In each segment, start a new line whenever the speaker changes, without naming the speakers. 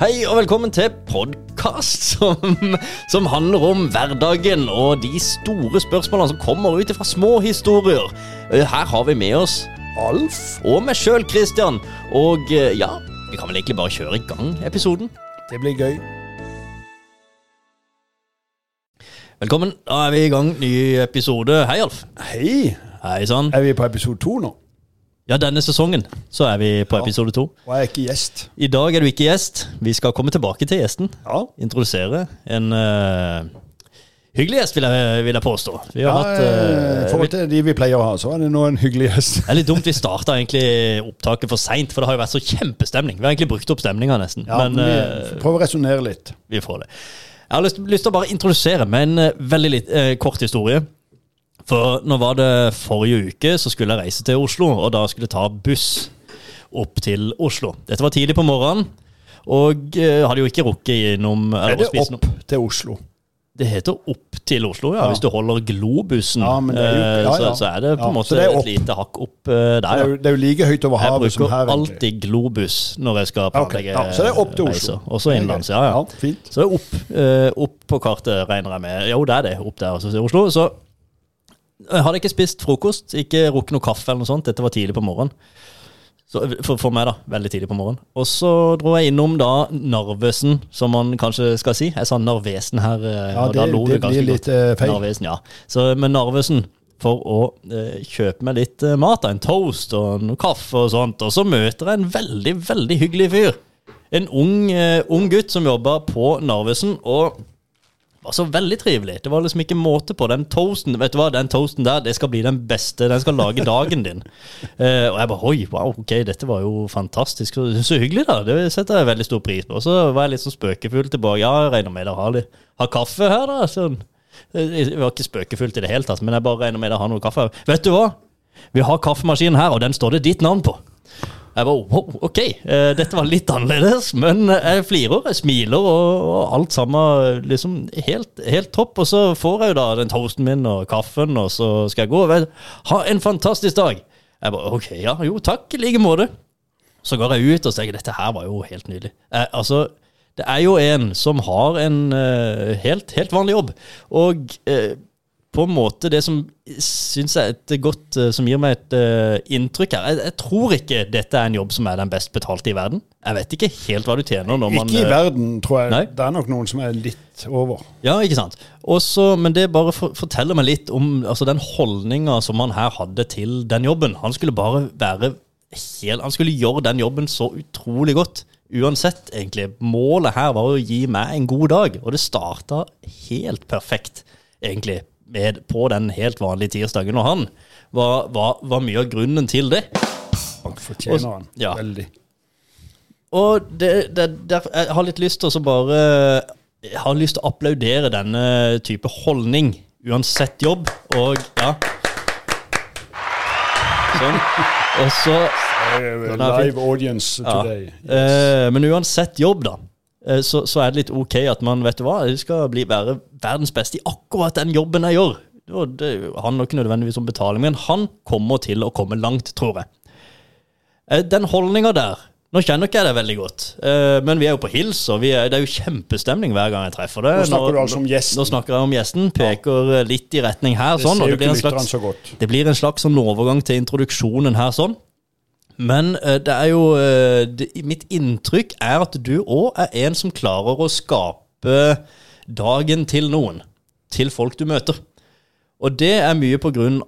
Hei og velkommen til podkast som, som handler om hverdagen og de store spørsmålene som kommer ut fra små historier. Eh, Her har vi med oss Alf og meg sjøl, Christian. Og eh, ja, vi kan vel egentlig bare kjøre i gang episoden.
Det blir gøy.
Velkommen. Da er vi i gang. Ny episode. Hei, Alf.
Hei!
Hei sann.
Er vi på episode to nå?
Ja, denne sesongen så er vi på episode to.
Og jeg er ikke gjest.
I dag er du ikke gjest. Vi skal komme tilbake til gjesten.
Ja.
Introdusere en uh, hyggelig gjest, vil jeg, vil jeg påstå. Vi har
ja
hatt eh,
forhold til de vi pleier å ha, så er det nå en hyggelig gjest.
Det er litt dumt vi starta egentlig opptaket for seint, for det har jo vært så kjempestemning. Vi har egentlig brukt opp stemninga nesten,
Ja,
men
men vi prøver å resonnere litt.
vi får det. Jeg har lyst, lyst til å bare introdusere med en veldig litt, uh, kort historie. For nå var det forrige uke, så skulle jeg reise til Oslo, og da skulle jeg ta buss opp til Oslo. Dette var tidlig på morgenen, og eh, hadde jo ikke rukket innom
Er
eller å
det
spise
opp
noe.
til Oslo?
Det heter opp til Oslo, ja.
Ja.
Hvis du holder globusen,
Ja, men det er jo-
eh,
ja,
så,
ja.
så er det på en
Ja, så
måte
det er
et lite hakk opp eh,
Det
der,
er,
ja.
jo, det er jo like høyt over
Jeg
havet som
bruker
her. egentlig.
alltid globus når jeg skal
Ok,
planlegge
ja, så det er opp til Oslo.
reiser. Også innenlands, ja, ja.
Ja, fint.
Så det er opp, eh, opp på kartet, regner jeg med. Jo, det er det. Opp der, altså til Oslo. Så jeg hadde ikke spist frokost, ikke rukket noe kaffe eller noe sånt. Dette var tidlig på morgenen. Så, for, for meg, da. Veldig tidlig på morgenen. Og så dro jeg innom da Narvesen, som man kanskje skal si. Jeg sa Narvesen her, eh,
Ja, det, det
ganske
blir litt godt. feil.
Narvesen, ja. Så med Narvesen for å eh, kjøpe meg litt eh, mat, en toast og noe kaffe og sånt. Og så møter jeg en veldig, veldig hyggelig fyr. En ung, eh, ung gutt som jobber på Narvesen, og var så veldig trivelig. Det var liksom ikke måte på. Den toasten vet du hva, den toasten der, det skal bli den beste. Den skal lage dagen din. uh, og jeg bare oi, wow, ok, dette var jo fantastisk. Så, så hyggelig, da. Det setter jeg veldig stor pris på. Og så var jeg litt sånn spøkefull tilbake. Ja, jeg regner med dere har, litt- har kaffe her, da. Sånn. Jeg var ikke spøkefullt i det hele tatt, men jeg bare regner med dere har noe kaffe. Vet du hva? Vi har kaffemaskinen her, og den står det ditt navn på. Jeg bare, wow, ok, eh, dette var litt annerledes, men jeg flirer, jeg smiler, og, og alt sammen liksom helt, helt topp. Og så får jeg jo da den toasten min og kaffen, og så skal jeg gå. Vel, ha en fantastisk dag. Jeg bare, ok, ja, jo, takk, i like måte. Så går jeg ut og tenker dette her var jo helt nydelig. Eh, altså, det er jo en som har en uh, helt, helt vanlig jobb. Og eh, på en måte det som syns jeg et godt eh, Som gir meg et uh, inntrykk her jeg, jeg tror ikke dette er en jobb som er den best betalte i verden. Jeg vet ikke helt hva du tjener når man
Ikke i
eh,
verden, tror jeg.
Nei.
Det er nok noen som er litt over.
Ja, ikke sant. Også, men det bare for, forteller meg litt om altså, den holdninga som han her hadde til den jobben. Han skulle bare være helt Han skulle gjøre den jobben så utrolig godt. Uansett, egentlig. Målet her var å gi meg en god dag, og det starta helt perfekt, egentlig, med, på den helt vanlige tirsdagen. Og han var, var, var mye av grunnen til det.
Han fortjener han
Ja.
veldig.
Og det, det, der, jeg har litt lyst til å bare Jeg har lyst til å applaudere denne type holdning, uansett jobb. Og ja. Sånn. Og så
Eh. Live audience
ja.
Yes.
eh, Men uansett jobb, da. Eh, Så, så er det litt ok at man vet du hva, jeg skal bli være verdens beste i akkurat den jobben jeg gjør. Og det handler ikke nødvendigvis om betaling, men han kommer til å komme langt, tror jeg. Eh, Den holdninga der Nå kjenner ikke jeg det veldig godt, eh, men vi er jo på hils, og vi er, det er jo kjempestemning hver gang jeg treffer det.
Nå snakker du altså om gjesten.
Nå snakker jeg om gjesten. Peker litt i retning her.
Det
sånn, og
ser jo
det blir, en slags, det blir en slags sånn overgang til introduksjonen her, sånn. Men eh, det er jo eh, det, Mitt inntrykk er at du òg er en som klarer å skape dagen til noen. Til folk du møter. Og det er mye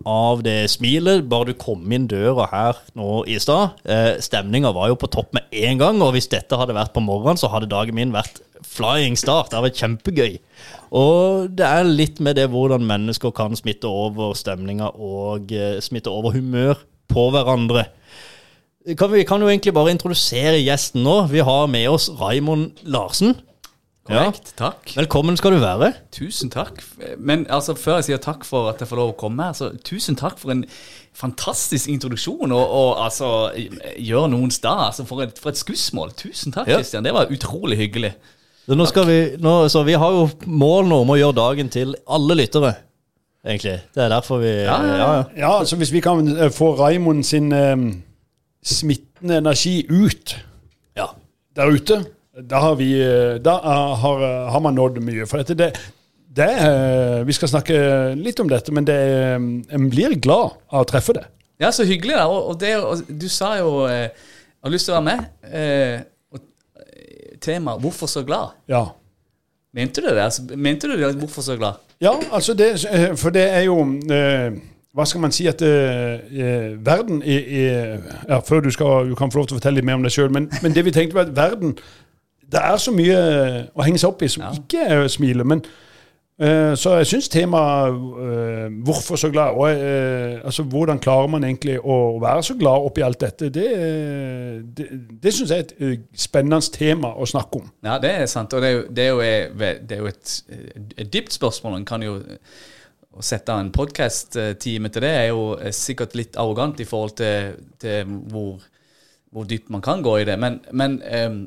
av det smilet. Bare du kom inn døra her nå i stad. Eh, Stemninga var jo på topp med en gang, og hvis dette hadde vært på morgenen, så hadde dagen min vært flying start. Det hadde vært kjempegøy. Og det er litt med det hvordan mennesker kan smitte over stemninga og eh, smitte over humør på hverandre. Kan vi kan jo egentlig bare introdusere gjesten nå. Vi har med oss Raimond Larsen.
Korrekt, takk.
Velkommen skal du være.
Tusen takk. Men altså, før jeg sier takk for at jeg får lov å komme her, så tusen takk for en fantastisk introduksjon, og, og altså gjøre noens dag. Altså, for, et, for et skussmål. Tusen takk,
Ja.
Kristian. Det var utrolig hyggelig.
Så, nå skal vi, nå, så vi har jo mål nå om å gjøre dagen til alle lyttere, egentlig. Det er derfor vi
Ja, ja, ja.
Ja, altså Hvis vi kan eh, få Raimond sin eh, smittende energi ut
ja.
der ute, Da har, vi, eh, da er- har, har man nådd mye. For dette, det, det er, Vi skal snakke litt om dette, men det, en blir glad av å treffe det.
Ja, så hyggelig, da. Og, det, og du sa jo eh, Har lyst til å være med. Eh, og eh, tema 'Hvorfor så glad'?
Ja.
Mente du det? Altså, mente du det? Hvorfor så glad?
Ja, altså det, for det er jo eh, Hva skal man si at eh, eh, verden er, er ja, Før du, skal, du kan få lov til å fortelle litt mer om deg sjøl, men, men det vi tenkte var at verden Det er så mye å henge seg opp i som
Ja.
ikke er smiler. Men eh, så jeg syns temaet eh, 'Hvorfor så glad?' og eh, altså Hvordan klarer man egentlig å være så glad oppi alt dette? Det, det, det syns jeg er et eh, spennende tema å snakke om.
Ja, det er sant. Og det er jo, det er jo, et, det er jo et, et dypt spørsmål. En kan jo å sette en podkast-time til det er jo eh, sikkert litt arrogant i forhold til, til hvor, hvor dypt man kan gå i det. Men, men um,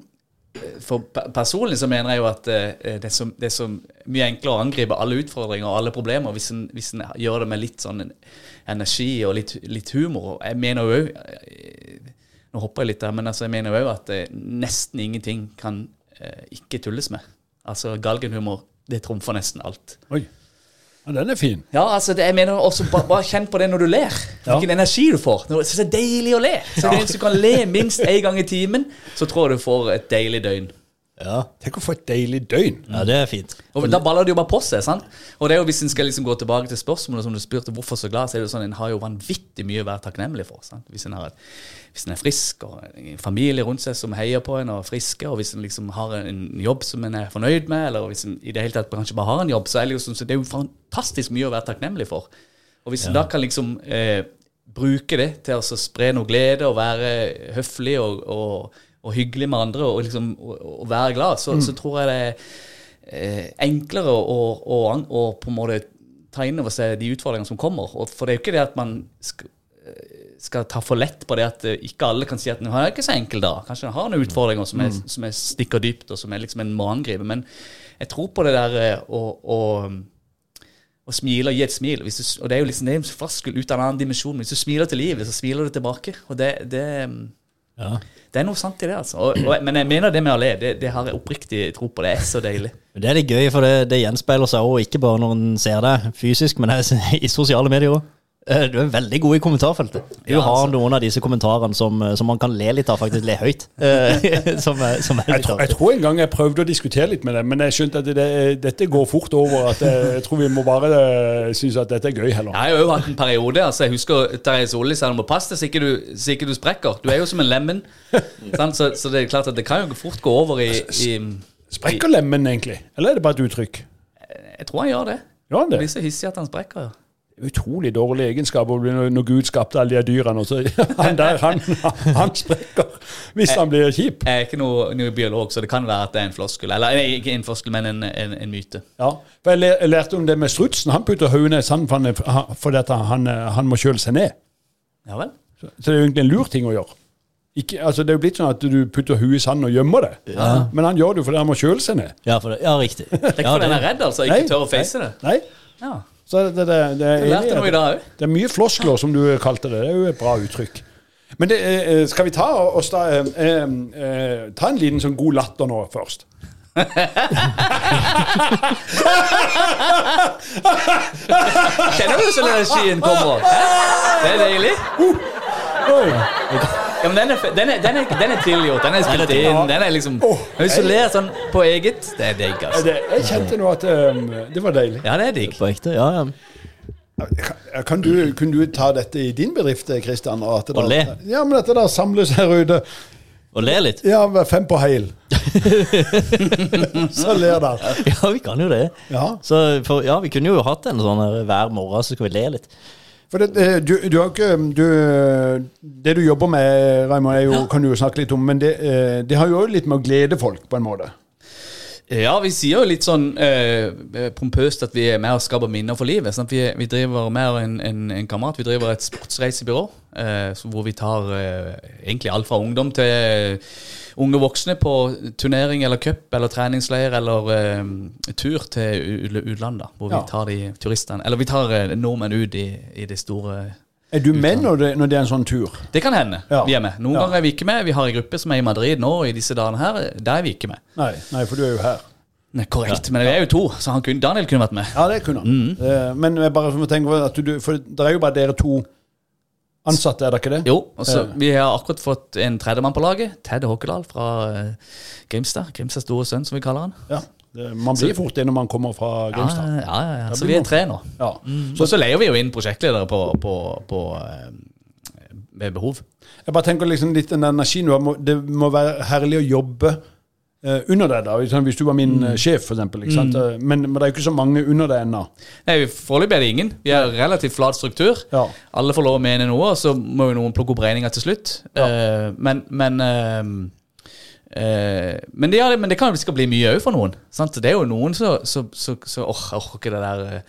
for personlig så mener jeg jo at eh, det, er så, det er så mye enklere å angripe alle utfordringer og alle problemer hvis en, hvis en gjør det med litt sånn energi og litt, litt humor. Jeg mener jo òg Nå hopper jeg litt der, men altså jeg mener jo òg at eh, nesten ingenting kan eh, ikke tulles med. Altså galgenhumor, det trumfer nesten alt.
Oi, ja, den er fin.
Ja, altså det, jeg mener også bare, Bare kjenn på det når du ler.
Ja.
Hvilken energi du får. Når- Så det er deilig å le. Så Hvis du kan le minst én gang i timen, så tror jeg du får et deilig døgn.
Ja.
Tenk å få et deilig døgn.
ja, det er fint.
Og Da baller det jo bare på seg. sant? Og det er jo Hvis en skal liksom gå tilbake til spørsmålet som du spurte hvorfor så glad, så er det jo sånn en har jo vanvittig mye å være takknemlig for. sant? Hvis en, har et, hvis en er frisk, og en familie rundt seg som heier på en og er friske, og hvis en liksom har en jobb som en er fornøyd med, eller hvis en i det hele tatt kanskje bare har en jobb, så er det, jo, sånn, så det er jo fantastisk mye å være takknemlig for. Og hvis en da kan liksom eh, bruke det til å spre noe glede og være høflig og, og, og hyggelig med andre og liksom og, og være glad, så, så tror jeg det er eh, enklere å, å, å, på en måte ta inn over seg de utfordringene som kommer. Og for det er jo ikke det at man skal, skal ta for lett på det at eh, ikke alle kan si at nå er ikke så enkel da. Kanskje en har noen utfordringer som, er, som er stikker dypt, og som er liksom en må angripe. Men jeg tror på det der eh, å, å å smile og gi et smil. Du, og det er jo liksom det er en floskel ut av en annen dimensjon. Hvis du smiler til livet, så smiler du tilbake. Og det, det,
Ja.
det er noe sant i det, altså. Og, og, men jeg mener det med å le. Det, det har jeg oppriktig tro på. Det er så deilig.
Det er litt gøy, for det, det gjenspeiler seg òg, ikke bare når en ser det fysisk, men det er i sosiale medier òg. Du er veldig god i kommentarfeltet. Du
Ja,
har
altså.
noen av disse kommentarene som, som man kan le litt av, faktisk le høyt. Eh, som er, som er
Jeg, tror- jeg tror en gang jeg prøvde å diskutere litt med dem, men jeg skjønte at det, dette går fort over. At jeg, jeg tror vi må bare eh, synes at dette er gøy heller.
Jeg har jo hatt en periode. altså Jeg husker Terje Solli sa du må passe deg så ikke du, så ikke du sprekker. Du er jo som en lemen. sant? så, så det er klart at det kan jo fort gå over i, i
Sprekker lemmen egentlig? Eller er det bare et uttrykk?
Jeg tror han gjør det.
Gjør han det?
Blir så hissig at han sprekker.
Utrolig dårlig egenskap når Gud skapte alle de dyrene. Og så han der, han, han sprekker hvis han blir kjip.
Jeg er ikke noe, noe biolog, så det kan være at det er en floskel. Eller ikke en floskel, men en, en, en myte.
Ja, for jeg, lær- jeg lærte om det med strutsen. Han putter hodet ned i sanden fordi han, han må kjøle seg ned.
Ja vel?
Så så det er jo egentlig en lur ting å gjøre. Ikke, altså det er jo blitt sånn at du putter huet i sanden og gjemmer det. Ja. Men han gjør det jo fordi han må kjøle seg ned.
Ja, for det, ja riktig.
Det er ikke
Ja,
fordi han er redd, altså. Ikke tør å face det.
Nei.
Ja.
Så det, det, det,
lærte noe i dag òg.
det er mye floskler, som du kalte det. Det er jo et bra uttrykk. Men det, eh, skal vi ta oss da eh, eh, eh, Ta en liten sånn god latter nå først.
Kjenner du hvordan energien kommer? Det er deilig.
Oi.
Ja, men den er, den er, den er, den er tilgjort. Den er spilt
Ja.
inn. Den er liksom Hvis du ler sånn på eget, det er digg, altså.
Det, jeg kjente nå at um, det var deilig.
Ja, det er digg.
på ekte, ja, ja.
Kan, kan du, kunne du ta dette i din bedrift, Kristian? Og, at det
Og
der-
le.
Ja, men dette der samles her ute.
Og le litt.
Ja, fem på heil. Så ler der.
Ja, vi kan jo det.
Ja.
Så for, ja, vi kunne jo hatt en sånn her hver morgen, så skal vi le litt.
For det, du, du har ikke du, Det du jobber med, Raymond, kan du jo snakke litt om, men det, eh, det har jo òg litt med å glede folk, på en måte.
Ja, vi sier jo litt sånn eh, pompøst at vi er med og skaper minner for livet. Sant? Vi, vi driver med en, en, en kamerat, vi driver et sportsreisebyrå eh, hvor vi tar eh, egentlig alt fra ungdom til unge voksne på turnering eller cup eller treningsleir eller eh, tur til utlandet. Hvor
Ja.
vi tar de turistene Eller vi tar eh, nordmenn ut i, i det store
Er du med når det, når det er en sånn tur?
Det kan hende
Ja.
vi er med. Noen
Ja.
ganger er vi ikke med. Vi har en gruppe som er i Madrid nå i disse dagene her. Der er vi ikke med.
Nei, nei, for du er jo her.
Nei, korrekt. Men vi er jo to, så han kunne, Daniel kunne vært med.
Ja, det kunne han.
Mm.
Eh, Men jeg bare tenke at du For det er jo bare dere to ansatte, er ikke det?
Jo, og så
Ja.
Vi har akkurat fått en tredjemann på laget. Ted Håkedal fra eh, Grimstad. Grimstads store sønn, som vi kaller han.
Ja. Man blir fort det når man kommer fra Grimstad.
ja, ja, ja. Så vi er tre nå.
Ja.
Så, så leier vi jo inn prosjektledere på, på, på eh, ved behov.
Jeg bare tenker liksom litt den energien Det må være herlig å jobbe eh, under deg, da. Hvis du var min
Mm.
eh, sjef. Ikke sant? Eh, Men, men det er jo ikke så mange under deg ennå.
Nei, Foreløpig er det ingen. Vi har relativt flat struktur.
Ja.
Alle får lov å mene noe, og så må jo noen plukke opp regninga til slutt.
Ja.
Uh, men men, uh, uh, men, det, men det kan jo sikkert bli mye òg for noen. Sant? Det er jo noen som så, så, så, åh, jeg orker ikke det der eh,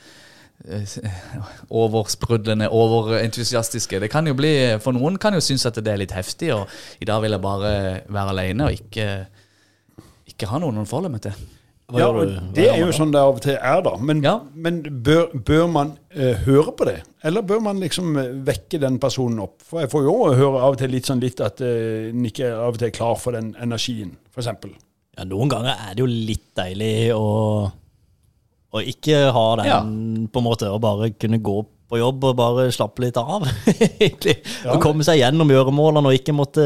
eh, oversprudlende, overentusiastiske. Det kan jo bli, For noen kan jo synes at det er litt heftig, og i dag vil jeg bare være alene og ikke, ikke ha noen å forholde meg til.
Hva
Ja, og det er jo sånn det av og til er, da. Men,
Ja.
men bør, bør man eh, høre på det? Eller bør man liksom eh, vekke den personen opp? For jeg får jo høre av og til litt sånn litt at eh, en ikke av og til er klar for den energien, f.eks.
Ja, noen ganger er det jo litt deilig å, å ikke ha den, på en måte, Å bare kunne gå på jobb og bare slappe litt av, egentlig.
Ja.
Og komme seg gjennom gjøremålene og ikke måtte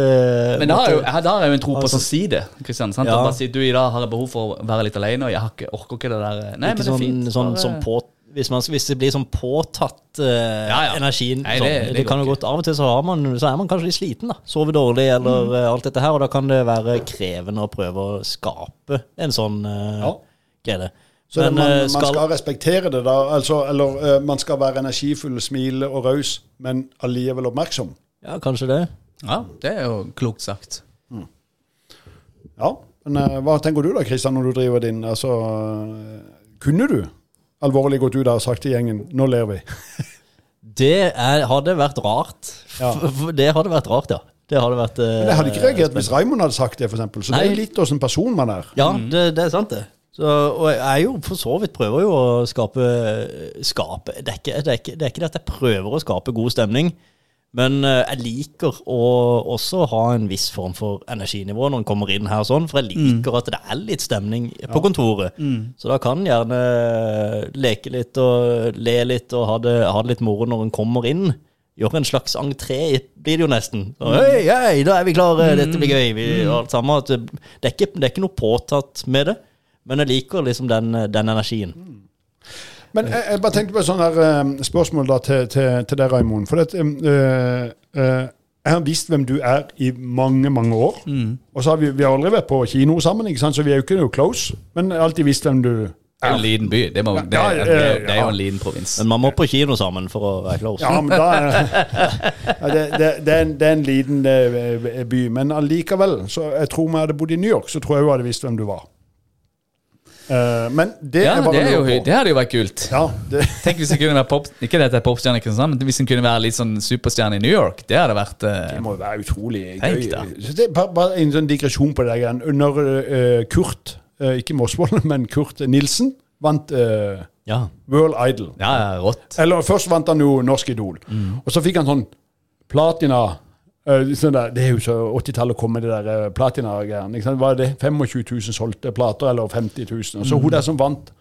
Men da har jeg jo, da har jeg jo en tro på
Altså-
å si det. Kristian, sant?
Ja.
Og bare si du, i dag har jeg behov for å være litt alene, og jeg har ikke, orker ikke det der Nei, men det er
sånn,
fint.
sånn
bare-
sånn på, hvis, man, hvis det blir sånn påtatt uh,
Ja, ja.
energien
Nei,
sånn,
det-
det,
det
kan jo
ikke.
godt Av og til så, har man, så er man kanskje litt sliten. da Sover dårlig eller
Mm.
eh, alt dette her. Og da kan det være krevende å prøve å skape en sånn uh,
Ja.
greie.
Så det,
Men,
man,
eh,
man skal respektere det, da. Altså, eller uh, man skal være energifull, smile og raus, men allikevel oppmerksom.
Ja, kanskje det.
Ja, det er jo klokt sagt.
Ja. Men uh, hva tenker du da, Kristian, når du driver din Altså, uh, kunne du alvorlig gått ut der og sagt til gjengen 'nå ler vi'?
Det er, hadde vært rart.
Ja.
Det hadde vært rart, ja. Det hadde vært
Men jeg hadde ikke reagert hvis Raymond hadde sagt det, f.eks. Så det er litt åssen person man er.
Ja, det, det er sant, det. Så, og jeg jo for så vidt prøver jo å skape, skape det, er ikke, det, er ikke, det er ikke det at jeg prøver å skape god stemning, men eh, jeg liker å også ha en viss form for energinivå når en kommer inn her sånn, for jeg liker at det er litt stemning på kontoret. Så da kan en gjerne leke litt og le litt og ha det, ha det litt moro når en kommer inn. Gjøre en slags entré, blir det jo nesten. Så, hei, hei, da er vi klare, dette blir gøy. Vi, alt sammen. Det, er ikke, det er ikke noe påtatt med det, men jeg liker liksom den, den energien.
Men jeg, jeg bare tenkte på et sånt her, eh, spørsmål da til, til, til deg, Raymond. For det, eh, eh, jeg har visst hvem du er i mange, mange år. Og så har vi, vi har aldri vært på kino sammen, ikke sant? så vi er jo ikke noe close. Men jeg har alltid visst hvem du
Det er jo en liten by. Det, må, det,
Ja,
er,
ja,
det, er,
ja.
det er jo en liten provins.
Men man må på kino sammen for å være close.
Ja, men da er, ja, det, det, det, er en, det er en liten eh, by. Men allikevel, så jeg tror vi hadde bodd i New York, så tror jeg hun hadde visst hvem du var. Eh, men det
Ja,
er bare
det, er jo,
lurer på.
det hadde jo vært kult.
Ja, det,
Tenk hvis det kunne være pop Ikke det at er popstjerne, men hvis en kunne være litt sånn superstjerne i New York. Det hadde vært uh,
det må jo være utrolig
Tenk
gøy. Så det er bare, bare en sånn digresjon på det der. Under Når eh, Kurt, ikke Mosvold, men Kurt Nilsen, vant
Ja.
World Idol
Ja, ja, rått.
Eller først vant han jo Norsk Idol. Og så fikk han sånn platina sånn der, Det er jo så 80-tallet kom med det der uh, platina-greiene. Var det 25 000 solgte plater, eller 50 000? Og så hun der som vant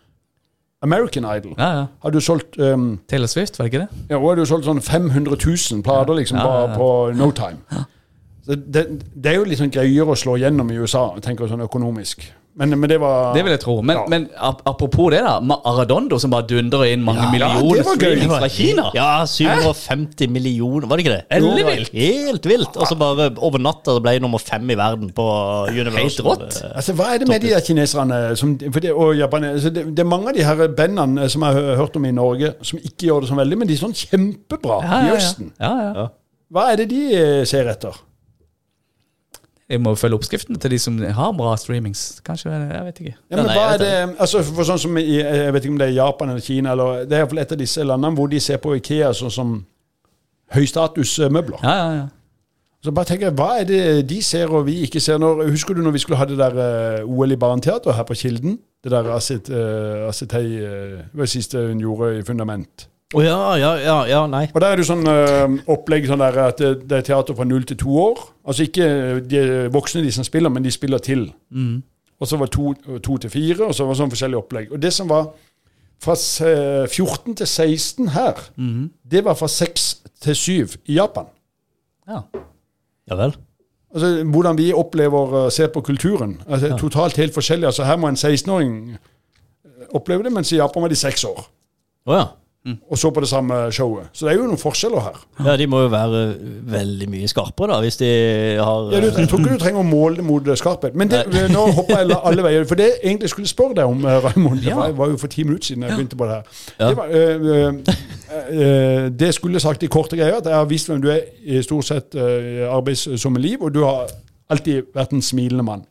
American Idol,
Ja, ja.
hadde jo solgt um,
Taylor Swift, var det ikke det?
ja, hun hadde jo solgt sånn 500 000 plater liksom bare på no time. Så det, det er jo litt sånn greiere å slå gjennom i USA, jeg tenker sånn økonomisk. Men, men det var
Det vil jeg tro. Men,
Ja.
men apropos det, da. Maradondo Aradondo som bare dundrer inn mange
Ja,
millioner streamings fra Kina.
Ja, 750 millioner, var det ikke det?
Ellevilt.
Helt vilt. Og så bare over natta ble jeg nummer fem i verden på Universal.
Helt rått.
Altså, Hva er det med de der kineserne som, for det, og japanere, altså, det, det er mange av de her bandene som jeg har hørt om i Norge, som ikke gjør det så veldig, men de er sånn kjempebra
Ja,
i. Østen.
Ja, ja.
Hva er det de eh, ser etter?
Jeg må følge oppskriftene til de som har bra streamings. Kanskje, jeg vet ikke.
Ja, men
nei,
hva er det, altså for sånn som i, Jeg vet ikke om det er Japan eller Kina, eller det er i hvert fall et av disse landene hvor de ser på Ikea sånn som høystatusmøbler.
Ja, ja, ja.
Så bare tenker jeg, Hva er det de ser og vi ikke ser? Når, husker du når vi skulle ha det der uh, OL i Barenteater her på Kilden? Det der Asit, uh, Asitei uh, det var det siste hun gjorde i Fundament.
Å ja, ja, ja, ja, nei.
Og der er det sånn eh, opplegg sånn der at det, det er teater fra null til to år. Altså ikke de voksne de som spiller, men de spiller til. Og så var det to, to til fire, og så var det sånn forskjellig opplegg. Og det som var fra eh, 14 til 16 her, det var fra 6 til 7 i Japan.
Ja.
Ja vel.
Altså Hvordan vi opplever å se på kulturen. Altså Totalt helt forskjellig. Altså Her må en 16-åring oppleve det, mens i Japan var de seks år.
Å ja.
Og så på det samme showet. Så det er jo noen forskjeller her.
Ja, De må jo være veldig mye skarpere, da, hvis de har
Ja, du, Jeg tror ikke du trenger å måle det mot skarphet. Men det, nå hopper jeg alle veier. For det jeg egentlig skulle spørre deg om, eh, Raymond, det var, var jo for ti minutter siden jeg begynte på det her.
Ja.
Det, var, øh, øh, øh, det skulle sagt i korte greier, at jeg har visst hvem du er i stort sett øh, arbeids som liv, og du har alltid vært en smilende mann.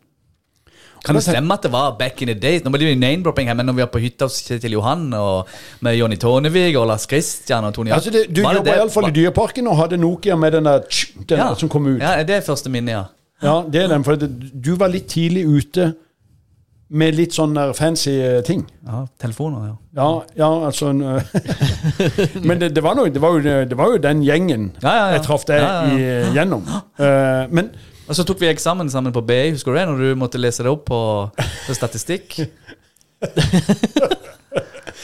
Kan det stemme at det var back in the days? Nå blir det name-dropping her, men når vi var på hytta hos Kjetil Johan og med Jonny Tornevik og Lars Christian og Tony
Altså det, du jobba iallfall i Dyreparken og hadde Nokia med den der, tsk, den der som kom ut.
Ja, det er første minne, ja.
Ja, det er den. For du var litt tidlig ute med litt sånn fancy eh, ting.
ja telefoner, ja.
Ja, ja altså eh, Men det, det, var noe, det, var jo, det var jo den gjengen
Ja, ja, ja.
jeg traff deg
Ja, ja,
i- gjennom. Eh, men
Og så tok vi eksamen sammen på BI, husker du det? Når du måtte lese det opp på, på statistikk.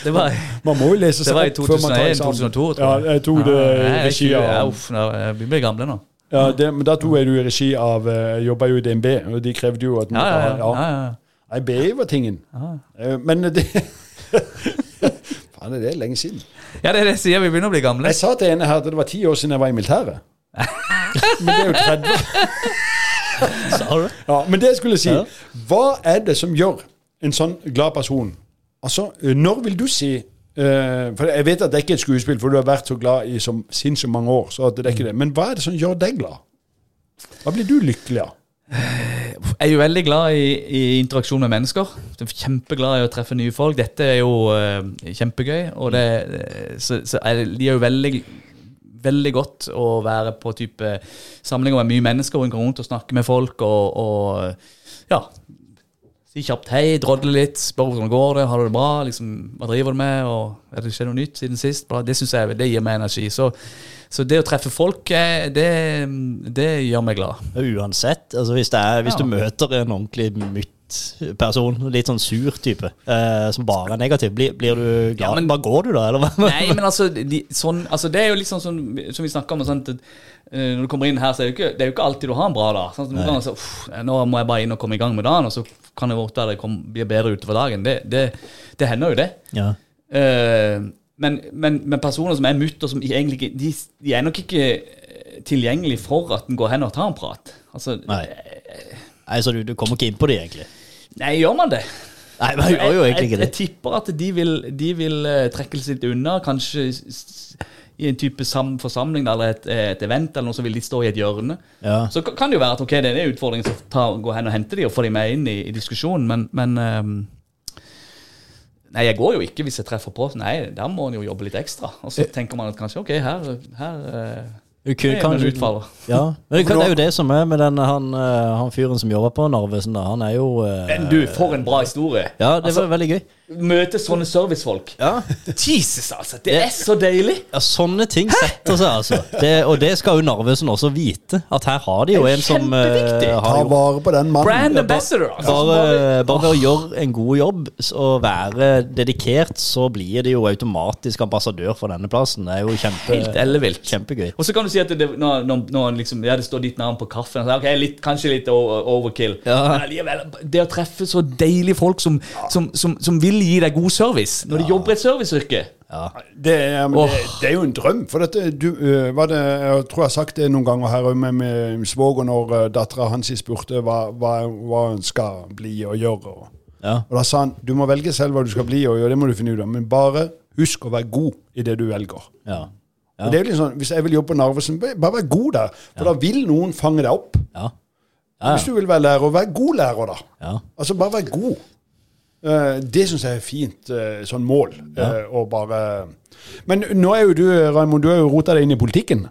det var
man må jo lese seg
var i
opp før man tar
2001,
eksamen.
2002, tror
Ja,
jeg.
jeg tok det
Ja,
i
jeg
regi
20, ja,
av
uff, nå, vi blir gamle nå.
ja, det, Men da tok jeg det i regi av eh, Jeg jobba jo i DNB, og de krevde jo at
Ja, ja, ja. ja, ja.
Nei, BI var tingen. Eh, Men det Faen, det er lenge siden.
ja, det er det jeg sier. Vi begynner å bli gamle.
Jeg sa til ene her at det var ti år siden jeg var i militæret. Men det er jo 30.
Sa du?
Ja, men det jeg skulle si, hva er det som gjør en sånn glad person? Altså, eh, når vil du si Uh, For jeg vet at det er ikke et skuespill, for du har vært så glad i så sinnssykt mange år. så det er ikke det. Men hva er det som gjør deg glad? Hva blir du lykkelig av?
Jeg er jo veldig glad i, i interaksjon med mennesker. Jeg er Kjempeglad i å treffe nye folk. Dette er jo uh, kjempegøy. Og det, så, så jeg liker jo veldig, veldig godt å være på type samlinger med mye mennesker og gå rundt og snakke med folk og, og ja. Si kjapt hei, drodle litt, spørre hvordan går det, har du det bra, liksom, hva driver du med, og er det skjedd noe nytt siden sist? Det synes jeg det gir meg energi. Så, så det å treffe folk, eh, det, det gjør meg glad.
Uansett, altså hvis, det er, hvis
Ja.
du møter en ordentlig mytt-person, litt sånn sur type, eh, som bare er negativ, blir, blir du glad?
Ja, men-
Bare går du da, eller hva?
Nei, men altså de, sånn, altså Det er jo litt sånn som, vi snakker om. sånn, eh, når du kommer inn her, så er det jo ikke, det er jo ikke alltid du har en bra dag. Sånn, Noen ganger så, uff, nå må jeg bare inn og komme i gang med dagen, og så kan det være det kom, blir bedre utover dagen. Det, det, det hender jo det.
Ja.
Eh, men, men, men personer som er mutter, som egentlig ikke de, de er nok ikke eh, tilgjengelig for at en går hen og tar en prat. Altså,
Nei. Nei, så du, du kommer ikke inn på det, egentlig?
Nei, gjør man det?
Nei, man gjør jo egentlig ikke
jeg, jeg
det.
tipper at de vil, de vil eh, trekke litt unna. Kanskje i en type sam forsamling eller et, et event eller noe, så vil de stå i et hjørne.
Ja.
Så kan det jo være at ok, det er en utfordring å ta, gå hen og hente de og få de med inn i, i diskusjonen, men, men um, Nei, jeg går jo ikke hvis jeg treffer på. Nei, der må en jo jobbe litt ekstra. Og så tenker man at kanskje ok, her, her eh,
Du
kan,
Ja, men det, kan, det er jo det som er med den, han, eh, han fyren som jobber på Narvesen. Han er jo eh,
Men du, for en bra historie.
Ja, det
Altså-
var veldig gøy.
Møte sånne servicefolk.
Ja.
Jesus, altså! Det er så deilig!
ja, sånne ting setter seg, altså. Det, og det skal jo Narvesen også vite. At her har de jo en som
uh.
Ta vare på den mannen.
Brand ambassador, altså.
bare, bare ved å gjøre en god jobb og være dedikert, så blir de jo automatisk ambassadør for denne plassen. Det er jo kjempe,
Helt ellevilt.
kjempegøy.
Og så kan du si at det, når, når, når liksom, ja, det står ditt navn på kaffen så, ok, litt, Kanskje litt overkill.
Ja.
Men allikevel, det å treffe så deilige folk som, som, som, som vil gi deg god service når de jobber i et serviceyrke
Ja.
Det, er- men det, det er jo en drøm. For dette, du, øh, var det, jeg tror jeg har sagt det noen ganger her med, med svoger når uh, dattera hans spurte hva, hva, hva hun skal bli og gjøre. Og,
Ja.
og da sa han du må velge selv hva du skal bli og gjøre, det må du finne ut av. Men bare husk å være god i det du velger.
Ja.
Og det er jo litt sånn, Hvis jeg vil jobbe på Narvesen, bare vær god der. For da vil noen fange deg opp.
Ja. Ja,
Hvis du vil være lærer, vær god lærer, da.
ja.
Altså bare vær god. Eh, det syns jeg er fint eh, sånn mål. Ja. å bare Men nå er jo du, Raymond, du har jo rota deg inn i politikken.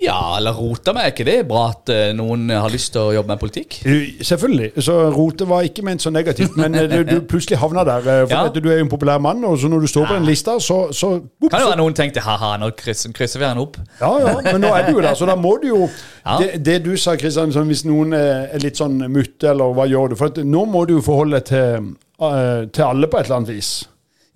Ja, eller rote meg. Er ikke det bra at eh, noen har lyst til å jobbe med politikk?
Selvfølgelig. Så rote var ikke ment så negativt, men eh, du, du plutselig havna der. eh, For
Ja.
du er jo en populær mann, og så når du står på den lista, så, så, ups,
Kan jo være noen tenkte ha-ha, nå krysser, krysser vi han opp.
Ja, ja, men nå er du jo der, så da må du jo
Ja.
det, det du sa, Kristian, sånn, hvis noen er litt sånn mutte, eller hva gjør du? For at nå må du jo forholde deg til, til alle på et eller annet vis.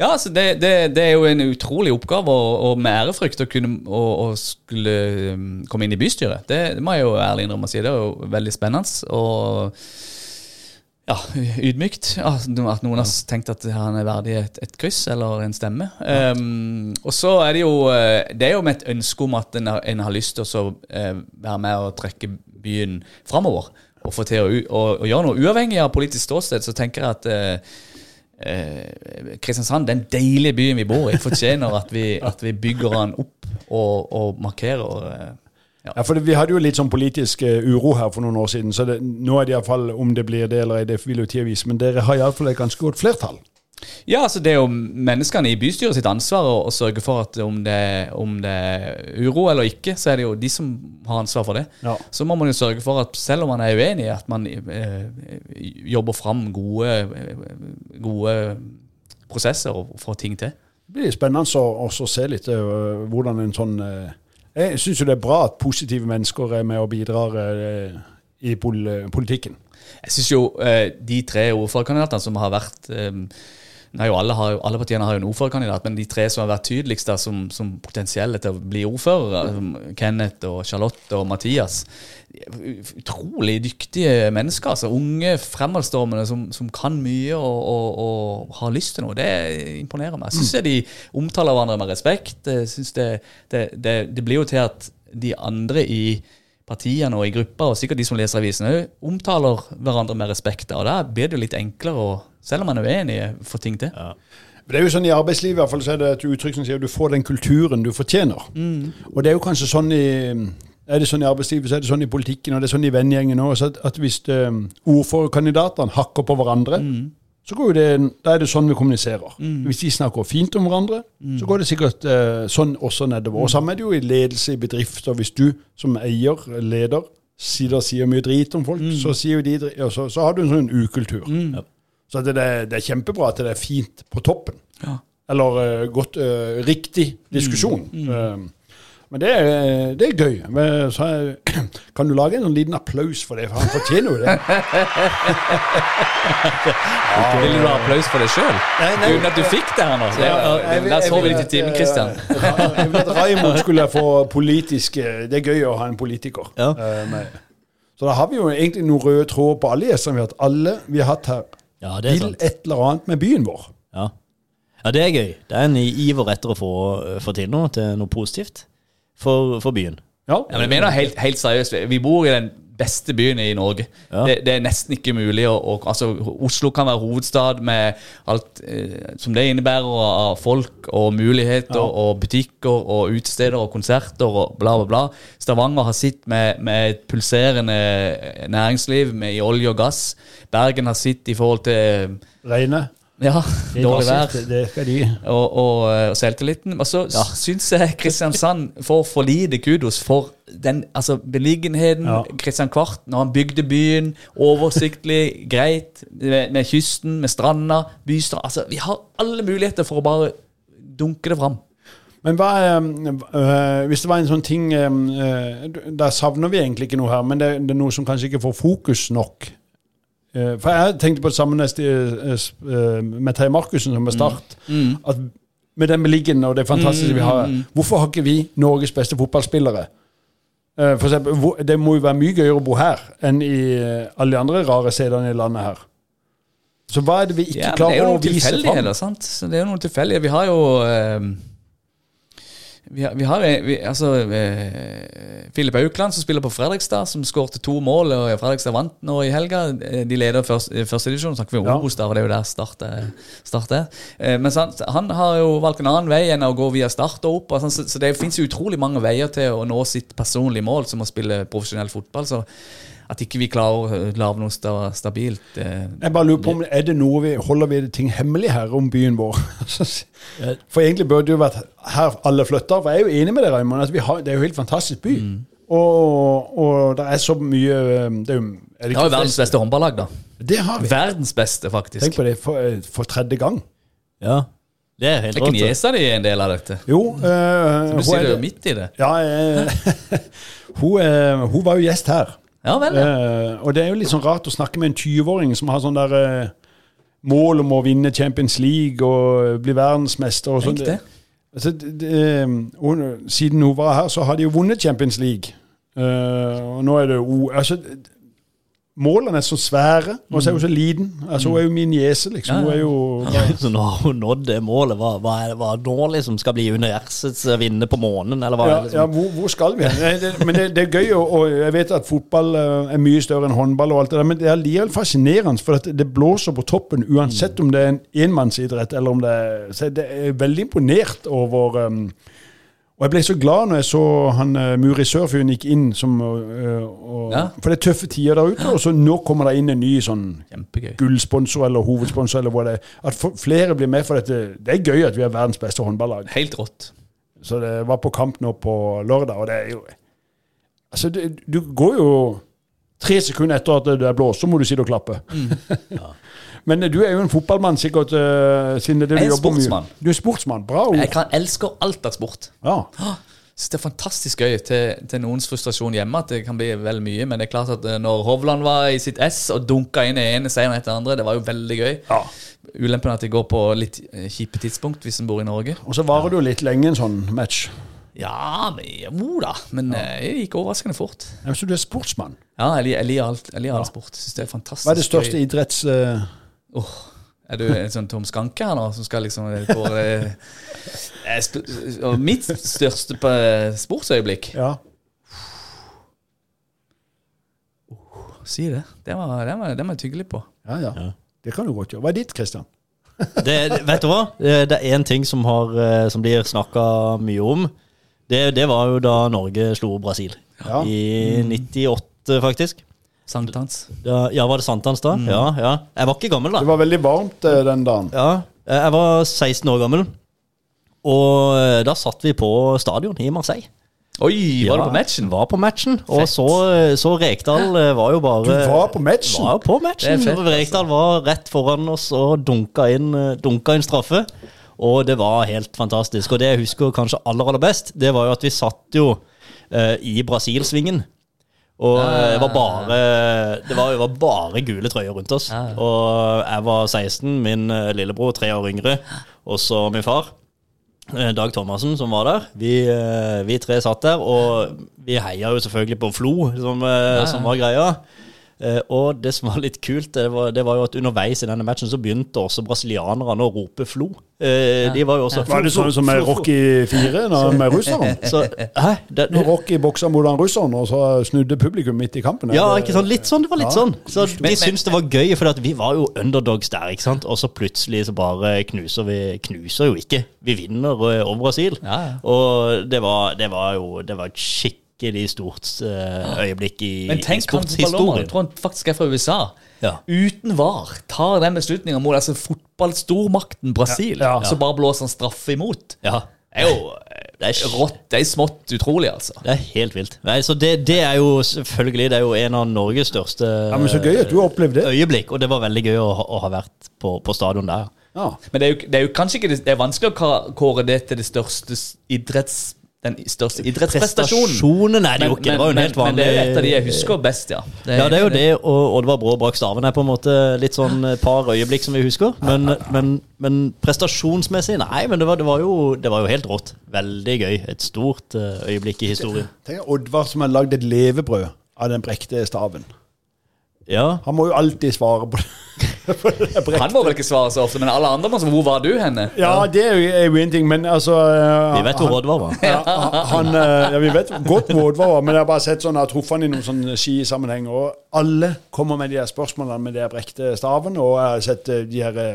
Ja, altså det, det, det er jo en utrolig oppgave, og, og med ærefrykt å kunne å, å skulle um, komme inn i bystyret. Det, det må jeg jo ærlig innrømme å si. Det er jo veldig spennende. Og ja, ydmykt at noen har tenkt at han er verdig et, et kryss eller en stemme. Um, og så er det jo eh, Det er jo med et ønske om at en, har- en har lyst til å eh, være med og trekke byen framover. Og få til å, å, å gjøre noe uavhengig av politisk ståsted, så tenker jeg at eh, Kristiansand, den deilige byen vi bor i, fortjener at vi, at vi bygger den opp og, og markerer eh, ja.
Ja, for det, Vi hadde jo litt sånn politisk eh, uro her for noen år siden, så det, nå er det iallfall om det blir det eller ei, det vil jo tida vise. Men dere har iallfall et ganske godt flertall.
Ja, altså det er jo menneskene i bystyret sitt ansvar å, å sørge for at om det, om det er uro eller ikke, så er det jo de som har ansvar for det.
Ja.
Så må man jo sørge for at selv om man er uenig, at man eh, jobber fram gode, gode prosesser og får ting til.
Det blir spennende å se litt uh, hvordan en sånn uh, Jeg syns jo det er bra at positive mennesker er med og bidrar uh, i pol politikken.
Jeg syns jo de tre ordførerkandidatene som har vært nei, alle, har, alle partiene har jo en ordførerkandidat, men de tre som har vært tydeligst da, som, som potensielle til å bli ordførere, Kenneth og Charlotte og Mathias Utrolig dyktige mennesker. altså Unge, fremadstormende som, som kan mye og, og, og har lyst til noe. Det imponerer meg. Jeg syns de omtaler hverandre med respekt. Synes det, det, det, det blir jo til at de andre i partiene og i grupper, og sikkert de som leser avisen òg, omtaler hverandre med respekt. Og da blir det jo litt enklere å, selv om man er uenig, få ting til.
Det er jo sånn I arbeidslivet i hvert fall, så er det et uttrykk som sier du får den kulturen du fortjener. Og det er jo kanskje sånn i er det sånn i arbeidslivet, så er det sånn i politikken og det er sånn i vennegjengen òg. At, hvis um, ordførerkandidatene hakker på hverandre, så går jo det, da er det sånn vi kommuniserer. Hvis de snakker fint om hverandre, så går det sikkert eh, sånn også nedover. Og Samme er det jo i ledelse i bedrifter. Hvis du som eier, leder, sier, sier mye drit om folk, så, sier de, ja, så, så har du en sånn ukultur. Så det, det, er- det er kjempebra at det er fint på toppen.
Ja.
Eller eh, godt, uh, riktig diskusjon. Eh, men det er, det er gøy. Men, så kan du lage en sånn liten applaus for det? For han fortjener jo det.
Vil du ha applaus for deg sjøl? Uten at du fikk det her nå? La oss håpe litt i timen,
Kristian.
Christian.
Jeg vil at Raimond skulle få politisk Det er gøy å ha en politiker.
Ja.
Uh, med. Så da har vi jo egentlig noen røde tråder på alle gjestene vi har hatt. Alle vi har hatt her,
Ja, det er
til
sant.
et eller annet med byen vår.
Ja. ja, det er gøy. Det er en iver etter å få, få til noe til noe positivt for, for byen.
Ja.
Ja, men jeg mener helt, helt seriøst, vi bor i den beste byen i Norge.
Ja.
Det, det er nesten ikke mulig Og, og, altså, Oslo kan være hovedstad med alt eh, som det innebærer av folk og muligheter og butikker og utesteder og konserter og bla, bla, bla. Stavanger har sitt med, med et pulserende næringsliv med, i olje og gass. Bergen har sitt i forhold til
Reine.
Ja, dårlig vær
Det, skal de.
og, og, og selvtilliten. Og så
Ja.
syns jeg Kristiansand får for lite kudos for den altså beliggenheten.
Ja.
Kristian Kvart, når han bygde byen, oversiktlig, greit, med, med kysten, med stranda, bystranda Altså, vi har alle muligheter for å bare dunke det fram.
Men hva er, øh, hvis det var en sånn ting øh, Der savner vi egentlig ikke noe her, men det, det er noe som kanskje ikke får fokus nok. Eh, for jeg tenkte på det samme s- øh, med Terje Markussen som er start. At med den beliggenheten og det fantastiske vi har Hvorfor har ikke vi Norges beste fotballspillere? Eh, for eksempel, det må jo være mye gøyere å bo her enn i alle de andre rare stedene i landet her. Så hva er det vi ikke
Ja, fram? det er jo
klarer å
noen
vise
tilfeldigheter, sant? Det er jo noen tilfeldigheter. Vi har jo eh, vi har, vi har eh, vi, altså eh, Filip Aukland som spiller på Fredrikstad, som skårte to mål. og Fredrikstad vant nå i helga. Eh, De leder først, første divisjon. Snakker vi om
Ja.
Obos, der, for det er jo der Start er. Eh, Men han, han har jo valgt en annen vei enn å gå via Start og opp. sånn, Så, så det fins utrolig mange veier til å nå sitt personlige mål, som å spille profesjonell fotball. Så at ikke vi klarer å lage noe sta, stabilt eh,
Jeg bare lurer på om er det noe vi holder vi ting hemmelig her om byen vår? For egentlig burde det jo vært her alle flytter. For jeg er jo enig med deg, Raymond. Altså, vi har, det er jo en helt fantastisk by. Og, og det er så mye eh, Det er jo er det
jo verdens beste håndballag, da.
Det har vi.
Verdens beste, faktisk.
Tenk på det for, for tredje gang.
Ja. Det er helt
Er ikke
rått. det.
niesa di en del av dette?
Jo. eh,
Du
hun,
sitter
er,
jo midt i det.
ja, eh, hun, eh, hun var jo gjest her.
Ja vel, ja.
Eh, og det er jo litt sånn rart å snakke med en 20-åring som har sånn der eh, mål om å vinne Champions League og bli verdensmester og sånn. Altså, det, siden hun var her, så har de jo vunnet Champions League. Eh, og nå er det jo altså, Målene er så svære, og så er hun så liten. Altså, Hun er jo min niese, liksom. Hun er jo
Så nå har hun nådd det målet. Hva, hva er hva nå liksom skal bli universets vinne på månen, eller hva?
Ja,
liksom?
ja hvor, hvor skal vi hen? Men det, det er gøy, og, jeg vet at fotball eh, er mye større enn håndball, og alt det der, men det er likevel fascinerende, for det blåser på toppen uansett om det er en enmannsidrett eller om det er Så det er veldig imponert over um, Og jeg ble så glad når jeg så han uh, Muri Sørfjorden gikk inn som uh, og,
Ja.
For det er tøffe tider der ute, og så nå kommer det inn en ny sånn
Kjempegøy.
gullsponsor eller hovedsponsor, eller hva det er. At flere blir med for dette. Det er gøy at vi er verdens beste håndballag.
Helt rått.
Så det var på kamp nå på lørdag, og det er jo Altså, det, du går jo tre sekunder etter at det er blåst, så må du sitte og klappe. Men du er jo en fotballmann, sikkert, uh, siden det det
Jeg
du
er
jobber mye.
sportsmann.
Du er sportsmann. Bra ord.
Jeg kan, elsker alt av sport.
Ja.
Så det er fantastisk gøy til, til noens frustrasjon hjemme at det kan bli vel mye. Men det er klart at eh, når Hovland var i sitt ess og dunka inn i ene seieren etter andre, det var jo veldig gøy.
ja.
Ulempen er at det går på litt eh, kjipe tidspunkt hvis en bor i Norge.
Og så varer det jo litt lenge en sånn match.
Ja, men jo da. Men ja. det gikk overraskende fort.
Ja, så du er sportsmann.
Ja, jeg, jeg liker alt, jeg liker all sport. Synes det er fantastisk
Hva er det største
gøy.
idretts... Uh...
Åh, er du en sånn Tom Skanke her nå, som skal liksom eh, gå eh, eh, Mitt største på eh, sportsøyeblikk
ja.
Si det. Det må jeg tygge litt på.
Ja, ja. Det kan du godt gjøre. Hva er ditt, Kristian?
Det, vet du hva? Det er én ting som, har, eh, som blir snakka mye om. Det, det var jo da Norge slo Brasil.
Ja.
I 98, faktisk.
Sankthans.
Ja, ja, var det sankthans da? Ja, ja. Jeg var ikke gammel, da.
Det var veldig varmt eh, den dagen.
Ja, jeg var 16 år gammel. Og eh, da satt vi på stadion i Marseille.
Oi, var
Ja,
du på matchen?
Var på matchen. Og så, så Rekdal eh, var jo bare
Du var på matchen?
Var på matchen.
Fett, altså.
Rekdal var rett foran oss og dunka inn, eh, dunka inn straffe. Og det var helt fantastisk. Og det jeg husker kanskje aller aller best, det var jo at vi satt jo eh, i Brasilsvingen. Og det var bare Det var, det var bare gule trøyer rundt oss. Og jeg var 16, min eh, lillebror tre år yngre, og så min far. eh, Dag Thomassen som var der. Vi, eh, vi tre satt der, og vi heia jo selvfølgelig på Flo, som, som var greia. Eh, Og det som var litt kult, det var, det var jo at underveis i denne matchen så begynte også brasilianerne å rope Flo. Eh, De var jo også
Var det sånn som med Rocky 4 med russeren?
Så, hæ? Det,
Når Rocky boksa mot han russeren, og så snudde publikum midt i kampen?
Ja, ikke sant? Litt sånn. Det var litt
Ja.
sånn. Så
Men-
De syntes det var gøy, for vi var jo underdogs der. ikke sant? Og så plutselig så bare knuser vi Knuser jo ikke. Vi vinner eh, over Brasil.
Ja, ja.
Og det var, det var jo Det var et skikkelig stort eh, øyeblikk i,
Men tenk fotballdommeren,
sportshistorien.
jeg tror han faktisk er fra USA.
Ja.
Uten VAR tar den beslutninga mot altså fotballstormakten Brasil,
Ja, ja.
så bare blåser han straffe imot.
ja.
Det er jo
Det er,
rått. Det er smått utrolig, altså.
det er helt vilt. Nei, så det, det er jo selvfølgelig Det er jo en av Norges største
Ja, men Så gøy at du har opplevd det.
øyeblikk, og det var veldig gøy å, ha- å ha vært på, på stadion der.
Ja.
Men det er, jo, det er jo kanskje ikke det, det er vanskelig å kåre det til det største idretts... Den største idrettsprestasjonen.
Prestasjonen er det jo ikke. Det var jo en
men,
helt vanlig
men det er et av de jeg husker best, ja.
Ja, det er jo det, og Oddvar Brå brak staven er på en måte litt sånn et par øyeblikk som vi husker. Men, men, men prestasjonsmessig, nei, men det var, det, var jo, det var jo helt rått. Veldig gøy. Et stort eh, øyeblikk i historien.
Tenk Oddvar som har lagd et levebrød av den brekte staven.
Ja,
Han må jo alltid svare på det.
Han må vel ikke svare så ofte, men alle andre må svare hvor var du henne?
Ja, det er jo, en ting, men altså eh,
vi vet hvor Oddvar var.
Ja, han, eh, ja, vi vet godt hvor Oddvar var, men jeg har bare sett sånn, jeg har truffet han i noen sånne skisammenheng, og alle kommer med de her spørsmålene med de brekte staven, og jeg har sett eh, de her eh,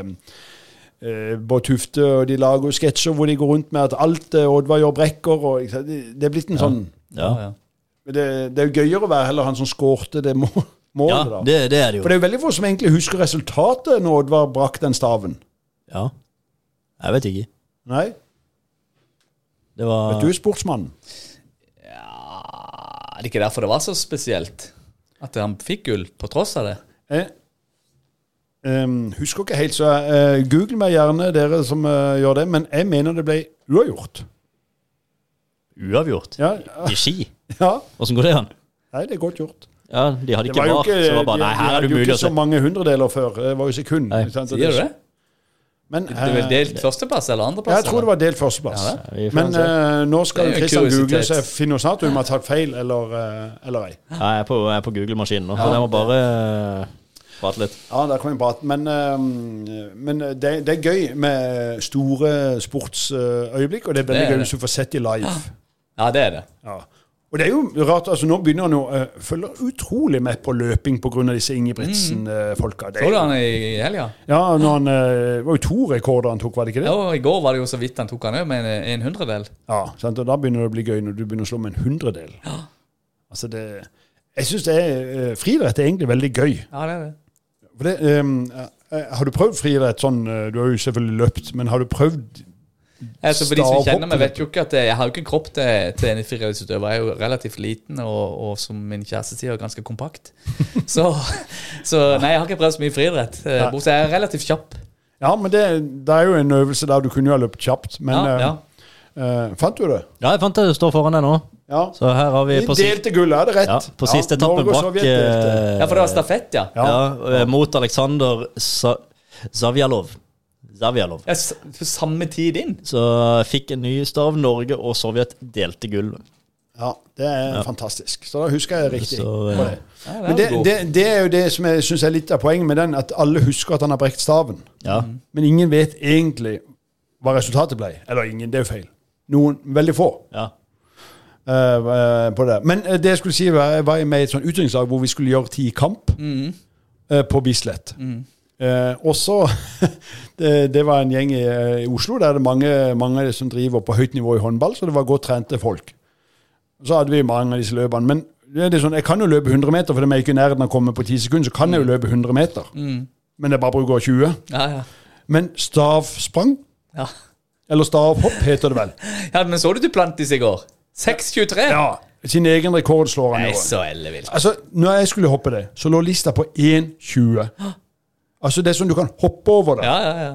eh, Bård Tufte, og de lager jo sketsjer hvor de går rundt med at alt eh, Oddvar gjør brekker, og det, er blitt en sånn
Ja,
ja.
det, det er jo gøyere å være heller han som skårte det må,
ja
da.
det, det er det jo.
For det er jo veldig få som egentlig husker resultatet når Oddvar brakk den staven.
Ja. Jeg vet ikke.
Nei?
Det var
Vet du sportsmannen?
Ja, Er det ikke derfor det var så spesielt? At han fikk gull på tross av det?
Jeg um, husker ikke helt, så uh, google meg gjerne, dere som uh, gjør det. Men jeg mener det ble uavgjort.
Uavgjort.
Ja,
I ski.
ja.
Åssen går det an?
Nei, det er godt gjort.
Ja, de hadde ikke
var ikke,
så var bare Nei, her er
hadde
det
var
jo
ikke så
se.
mange hundredeler før. Det var jo sekund.
Nei.
sant?
Sier du det?
Men,
Det er vel
eh,
delt førsteplass eller andreplass?
jeg tror det var delt førsteplass.
Ja,
Ja,
Men
se.
eh, nå skal
Det
Kristian google, seg snart ut om jeg har tatt feil eller, eh, eller ei.
Ja, jeg er på, på Google-maskinen nå, så jeg må bare prate litt.
Ja, der kan vi prate. Men, uh, men det, det er gøy med store sportsøyeblikk, og det er veldig
Det er
gøy hvis du får sett de live.
Ja, det er det.
Ja. Og det er jo rart, altså nå begynner han jo uh, følger utrolig med på løping pga. disse Ingebrigtsen-folka.
Så du han i helga?
Ja, når han, uh, var jo to rekorder han tok, var det ikke det?
Ja, I går var det jo så vidt han tok han òg, med en, en hundredel.
Ja, sant? og Da begynner det å bli gøy når du begynner å slå med en hundredel. Altså det, jeg syns eh, friidrett er egentlig veldig gøy.
Ja, det er det.
For det, um, eh, har du prøvd friidrett sånn eh, Du har jo selvfølgelig løpt, men har du prøvd
Altså, for de som kjenner meg, vet jo ikke at jeg, jeg har jo ikke en kropp til, til en friidrettsutøver. Jeg er jo relativt liten, og, og som min kjæreste sier, ganske kompakt. Så, så nei, jeg har ikke prøvd så mye friidrett. eh. Bortsett jeg er relativt kjapp.
Ja, men det, det er jo en øvelse der du kunne jo ha løpt kjapt, men
Ja,
eh,
ja.
Uh, Fant du det?
Ja, jeg fant det står foran deg nå.
Ja.
Så her har vi
De
på,
delte gullet, er det rett?
ja, på siste etappen
bak
brakk
ja, for det var stafett, ja.
Ja.
ja, mot Aleksandr Sa Zavjalov. Zavjalov.
ja samme tid inn.
Så fikk en ny stav. Norge og Sovjet delte gull.
Ja, det er fantastisk. Så da husker jeg riktig.
Så, ja.
det.
Ja,
Men det, det, det er jo det som jeg syns er litt av poenget med den, at alle husker at han har brekt staven.
Ja.
Men ingen vet egentlig hva resultatet ble. Eller ingen, det er jo feil. Noen, veldig få.
ja.
Uh, på det. Men eh, det jeg skulle si, var jeg var med i et sånt utdrikningslag hvor vi skulle gjøre ti kamp eh, på Bislett. Eh, og så det, det var en gjeng i, eh, i Oslo der det er mange, mange som driver på høyt nivå i håndball, så det var godt trente folk. Så hadde vi mange av disse løpene. Men det er sånn, jeg kan jo løpe 100 meter, for om jeg ikke i nærheten av å komme på 10 sekunder. Så kan jeg jo løpe 100 meter. Men jeg bare bruker 20.
Ja, ja.
Men stavsprang,
Ja.
eller stavhopp heter det vel.
ja, men så du Duplantis i går? 6,23?
Ja, Sin egen rekord slår han
i år.
Altså, når jeg skulle hoppe det, så lå lista på 1,20. Altså, det er sånn du kan hoppe over det.
Ja, ja, ja.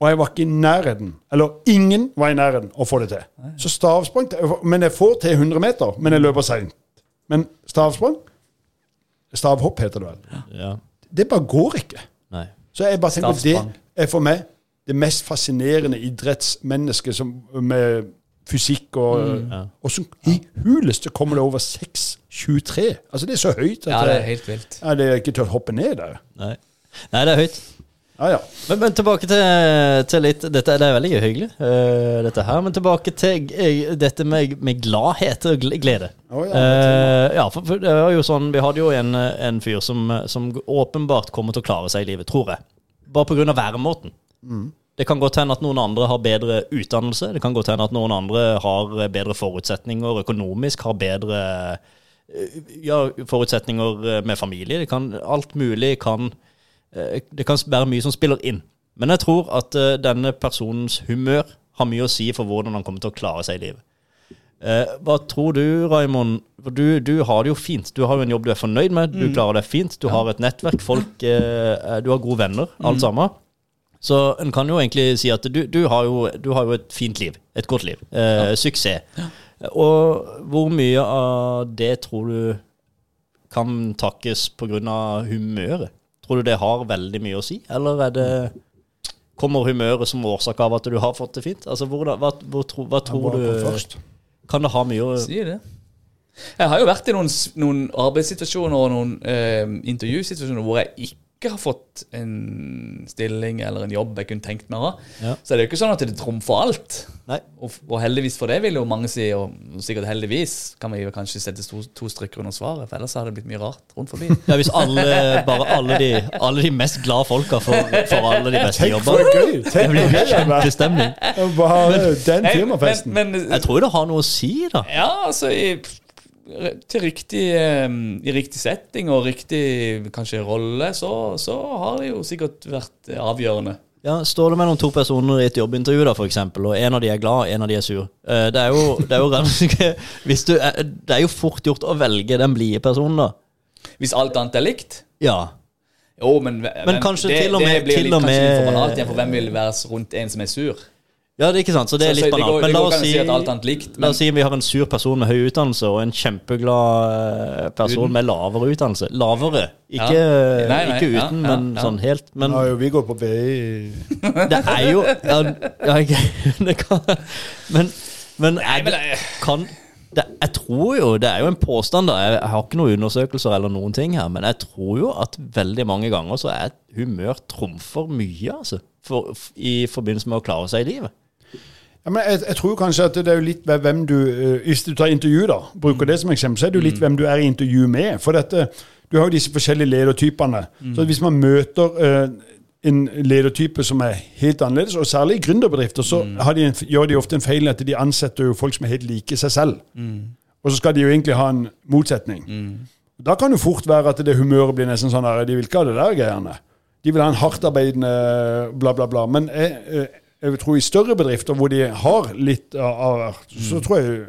Og jeg var ikke i nærheten. Eller ingen var i nærheten å få det til. Så stavsprang Men jeg får til 100 meter, men jeg løper seint. Men stavsprang Stavhopp heter det vel.
ja.
Det bare går ikke.
Nei.
Så jeg bare tenker at
Stavsprang.
det er for meg det mest fascinerende idrettsmennesket som, med fysikk og
Ja.
Og så i huleste kommer det over 6,23. Altså det er så høyt at
Ja, det er helt vilt.
ja, det er ikke til å hoppe ned der.
Nei. Nei, det er høyt.
Ja, ja.
Men, men tilbake til, til litt Dette det er veldig hyggelig, uh, dette her. Men tilbake til uh, dette med, med gladhet og glede.
Oh, ja,
uh, ja, for, for det var jo sånn Vi hadde jo en, en fyr som, som åpenbart kommer til å klare seg i livet, tror jeg. Bare pga. væremåten. Det kan godt hende at noen andre har bedre utdannelse. Det kan godt hende at noen andre har bedre forutsetninger økonomisk, har bedre ja, forutsetninger med familie. Det kan, alt mulig kan Det kan være mye som spiller inn. Men jeg tror at eh, denne personens humør har mye å si for hvordan han kommer til å klare seg i livet. Eh, hva tror du, Raymond? Du, du har det jo fint. Du har jo en jobb du er fornøyd med. Du klarer deg fint. Du har et nettverk. Folk, eh, du har gode venner, alt sammen. Så en kan jo egentlig si at du, du, har, jo, du har jo et fint liv. Et godt liv. Eh, Suksess. Og hvor mye av det tror du kan takkes pga. humøret? Tror du det har veldig mye å si, eller er det Kommer humøret som årsak av at du har fått det fint? Altså, hvor, hva, hvor, hva, hva tror du
først.
Kan det ha mye å
Si det. Jeg har jo vært i noen, noen arbeidssituasjoner og noen eh, intervjusituasjoner hvor jeg ikke har fått en stilling eller en jobb jeg kunne tenkt meg å ha.
Ja.
Så det er jo ikke sånn at det trumfer alt.
Nei.
Og, og heldigvis for det, vil jo mange si, og sikkert heldigvis kan vi jo kanskje sette to, to strikker under svaret, for ellers hadde det blitt mye rart rundt forbi.
Ja, hvis alle, bare alle de, alle de mest glade folka får, får alle de beste
gøy!
Det blir
det
kjempestemning.
Firmafesten.
Men, men,
Jeg tror det har noe å si, da.
Ja, altså i, til riktig, eh, I riktig setting og riktig kanskje rolle, så, så har det jo sikkert vært avgjørende.
Ja, Står det mellom to personer i et jobbintervju, da, for eksempel, og en av de er glad, en av de er sur Eh, Det er jo, det er jo, hvis du er, det er jo fort gjort å velge den blide personen, da.
Hvis alt annet er likt?
Ja.
Jo, men, men
kanskje
det,
til og
det
med-
blir
til
litt,
og
kanskje litt for banalt igjen, for hvem vil være rundt en som er sur?
Ja, det er ikke sant, så det er
Så- så
litt
det
banalt.
går-
Men la oss si
si at alt
La oss si vi har en sur person med høy utdannelse og en kjempeglad eh, person
Uten.
med lavere utdannelse. Lavere, ikke,
Ja. Nei, nei,
ikke uten,
ja,
men
ja.
sånn helt. Men
Nå har jo vi gått på BI
det er jo Ja, det kan, Men, men, det, kan det, Jeg tror jo Det er jo en påstand, da. Jeg, jeg har ikke noen undersøkelser eller noen ting her, men jeg tror jo at veldig mange ganger så er humør trumfer mye, altså. For, I forbindelse med å klare seg i livet.
Ja, men jeg, jeg tror kanskje at det er jo litt hvem du eh, Hvis du tar intervju, da, bruker det som eksempel, så er det jo litt hvem du er i intervju med. For dette, du har jo disse forskjellige ledertypene. Så hvis man møter uh, en ledertype som er helt annerledes, og særlig i gründerbedrifter, så har de en, gjør de ofte en feil at de ansetter jo folk som er helt like seg selv. Og så skal de jo egentlig ha en motsetning. Da kan det fort være at det humøret blir nesten sånn her De vil ikke ha det der greiene. De vil ha en hardtarbeidende bla, bla, bla. Men jeg, eh, jeg tror i større bedrifter hvor de har litt av hvert, så tror jeg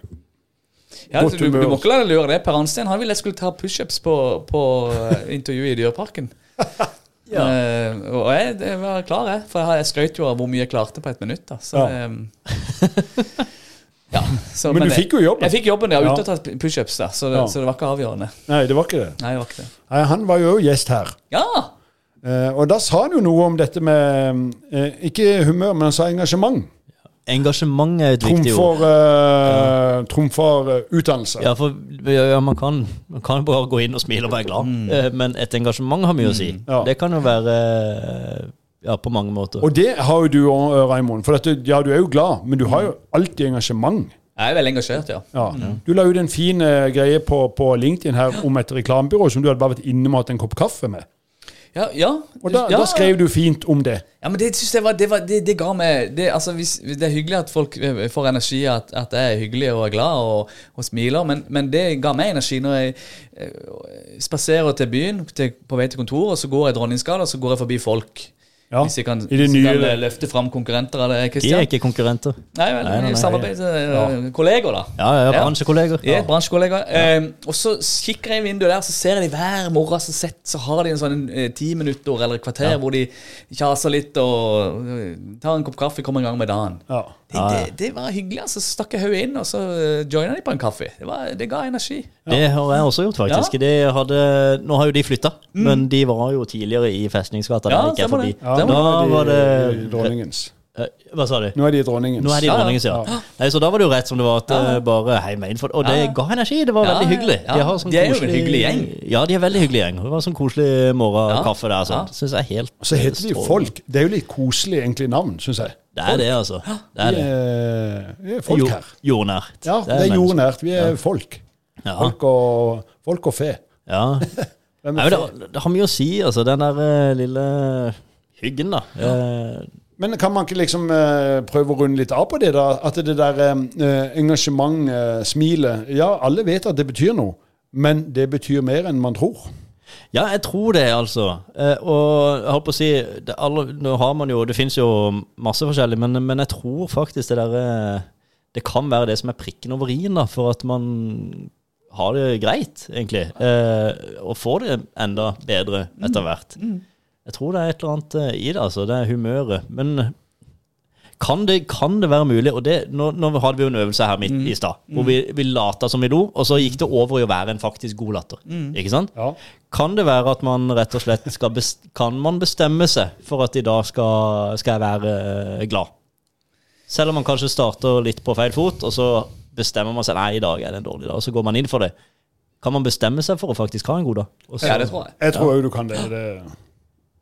Ja,
Godt
så du, du må ikke la deg lure det. Per Anstein han ville jeg skulle ta pushups på, på eh, intervjuet i Dyreparken. Eh, og jeg, jeg var klar, jeg. For jeg, skrøt jo av hvor mye jeg klarte på et minutt. Da. Så,
Ja.
Um, ja, så,
Men du
jeg-
fikk jo jobben.
Jeg fikk jobben, ja. uten å ta pushups. Så, det-
Ja.
så det var ikke avgjørende.
Nei, det var ikke det.
Nei, det var ikke det.
Nei, han var jo gjest her.
Ja!
Eh, og da sa han jo noe om dette med eh, Ikke humør, men han sa engasjement.
Engasjement er et viktig ord.
Trumfer, eh, trumfer eh, utdannelse.
Ja, for ja, man, kan, man kan bare gå inn og smile og være glad, Eh, men et engasjement har mye å si.
Ja.
Det kan jo være ja, på mange måter.
Og det har jo du òg, Raimond. For at du, ja, du er jo glad, men du har jo alltid engasjement.
Jeg er veldig engasjert, ja.
Ja. Du la ut en fin greie på, på LinkedIn her om et reklamebyrå som du hadde bare vært inne og hatt en kopp kaffe med.
Ja, ja.
Og da,
ja,
da skrev du fint om det.
Ja, men det synes jeg var, det, var, det, det ga meg det, altså, hvis, det er hyggelig at folk eh, får energi, at, at jeg er hyggelig og er glad og, og smiler, men, men det ga meg energi når jeg eh, spaserer til byen til, på vei til kontoret, og så går jeg Dronningsgata, og så går jeg forbi folk.
Ja.
Hvis jeg kan,
I det
hvis jeg
nye-
kan eh, løfte fram konkurrenter av det,
De er ikke konkurrenter.
Nei, vel,
Nei, nei, nei.
samarbeidskolleger, da.
Ja, ja,
Ja.
bransjekolleger.
Jeg er. Eh, og så kikker jeg i vinduet der, så ser jeg de hver morgen så, sett, så har de en sånn eh, ti minutter eller et kvarter hvor de kjaser litt og eh, tar en kopp kaffe, kommer i gang med dagen.
Ja.
Det, det, det var hyggelig. altså. Så stakk jeg hodet inn, og så joina de på en kaffe. Det, var, det ga energi.
Det har jeg også gjort, faktisk. De hadde, nå har jo de flytta, men de var jo tidligere i Festningsgata.
Ja,
der gikk jeg forbi.
Ja,
Da
de
var det
dronningens.
Eh, Hva sa du?
Nå er de dronningens.
Nå er de dronningens,
Ja, ja.
Nei, så da var det jo rett som det var, at ja. bare hei meg inn Og det
Ja.
ga energi. Det var
Ja,
veldig hyggelig. De, har sånn
De er jo en hyggelig gjeng.
Ja, de er veldig hyggelig gjeng. Det var sånn koselig morgenkaffe der. Sånn.
Ja.
Synes jeg helt
så heter de. Folk. Det er jo litt koselig egentlig navn, syns jeg.
Det er det, altså. Det er
Vi
det.
er, vi er folk
Jo-
her.
Jordnært.
Ja, det er jordnært. Vi er folk.
Ja.
Folk og, folk og fe.
ja.
Hvem
Nei,
er
men
fe?
det, det har mye å si, altså. Den der eh, lille hyggen, da. Eh,
Men kan man ikke liksom eh, prøve å runde litt av på det, da? At det der eh, engasjement, eh, smilet Ja, alle vet at det betyr noe, men det betyr mer enn man tror.
Ja, jeg tror det, altså. Eh, og jeg holdt på å si det, alle, Nå har man jo Det fins jo masse forskjellig, men, men jeg tror faktisk det derre Det kan være det som er prikken over i-en, da, for at man har det greit, egentlig. Eh, og får det enda bedre etter hvert. Jeg tror det er et eller annet eh, i det, altså. Det er humøret. Men kan det, kan det være mulig og det, nå, nå hadde vi jo en øvelse her midt i stad, hvor vi, vi lata som vi lo, og så gikk det over i å være en faktisk god latter. Ikke sant?
Ja.
Kan det være at man rett og slett skal best, Kan man bestemme seg for at i dag skal, skal jeg være eh, glad? Selv om man kanskje starter litt på feil fot, og så bestemmer man seg Nei, i dag er det en dårlig dag, og så går man inn for det. Kan man bestemme seg for å faktisk ha en god dag? Og så-
Ja, det tror jeg.
Jeg tror òg du kan det. det.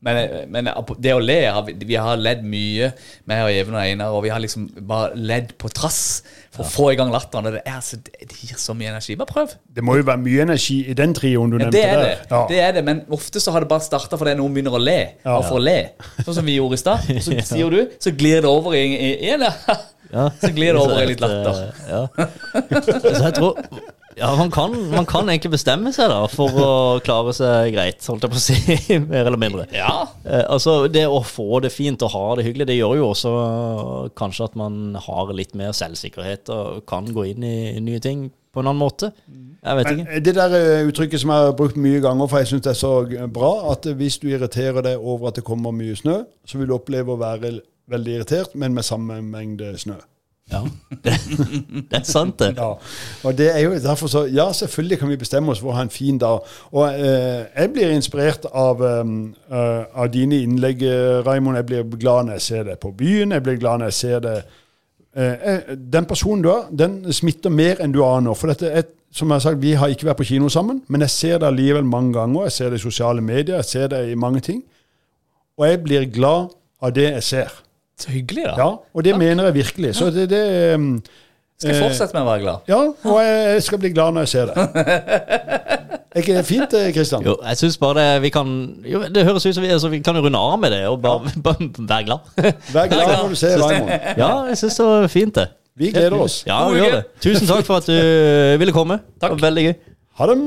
Men, men det å le vi, har ledd mye, meg og Even og Einar, og vi har liksom bare ledd på trass for å få i gang latteren. Og det, er, altså, det, gir så mye energi. Bare prøv.
Det må jo være mye energi i den trioen du
Ja,
nevnte
det er
der.
det.
Ja.
det er det, Men ofte så har det bare starta fordi noen begynner å le.
Ja.
Og for å le. Sånn som vi gjorde i stad. Så sier du, så glir det over i, i, i en
Ja.
Så glir det over i litt latter.
eh, Ja. Så jeg tror Ja, man kan, man kan egentlig bestemme seg da for å klare seg greit, holdt jeg på å si. Mer eller mindre.
Ja.
Eh, altså, Det å få det fint og ha det hyggelig, det gjør jo også eh, kanskje at man har litt mer selvsikkerhet og kan gå inn i nye ting på en annen måte. Jeg vet ikke.
Det der eh, uttrykket som jeg har brukt mye ganger, for jeg syns det er så bra, at hvis du irriterer deg over at det kommer mye snø, så vil du oppleve å være veldig irritert, men med samme mengde snø.
Ja, det, er sant, det.
Ja, og det er jo derfor så Ja, selvfølgelig kan vi bestemme oss for å ha en fin dag. Og eh, jeg blir inspirert av, um, av dine innlegg, Raimond. Jeg blir glad når jeg ser det på byen. Jeg blir glad når jeg ser det eh, eh, Den personen du er, den smitter mer enn du aner. For dette er, som jeg har sagt, vi har ikke vært på kino sammen, men jeg ser det allikevel mange ganger. Jeg ser det i sosiale medier, jeg ser det i mange ting. Og jeg blir glad av det jeg ser.
Så hyggelig, da.
Ja, og det mener jeg virkelig. Så det, det um,
Skal jeg
eh,
fortsette med å være glad?
ja, og jeg skal bli glad når jeg ser det. Er ikke det fint, eh, Kristian?
Jo, jeg synes bare det vi kan jo, Det høres ut som vi, altså, vi kan runde av med det og bare, bare være glad.
Vær glad når du ser Raymond.
Ja, jeg syns det var fint, det.
Vi gleder oss.
Ja, vi gjør det. Tusen takk for at du ville komme. Takk. Veldig gøy.
Ha det.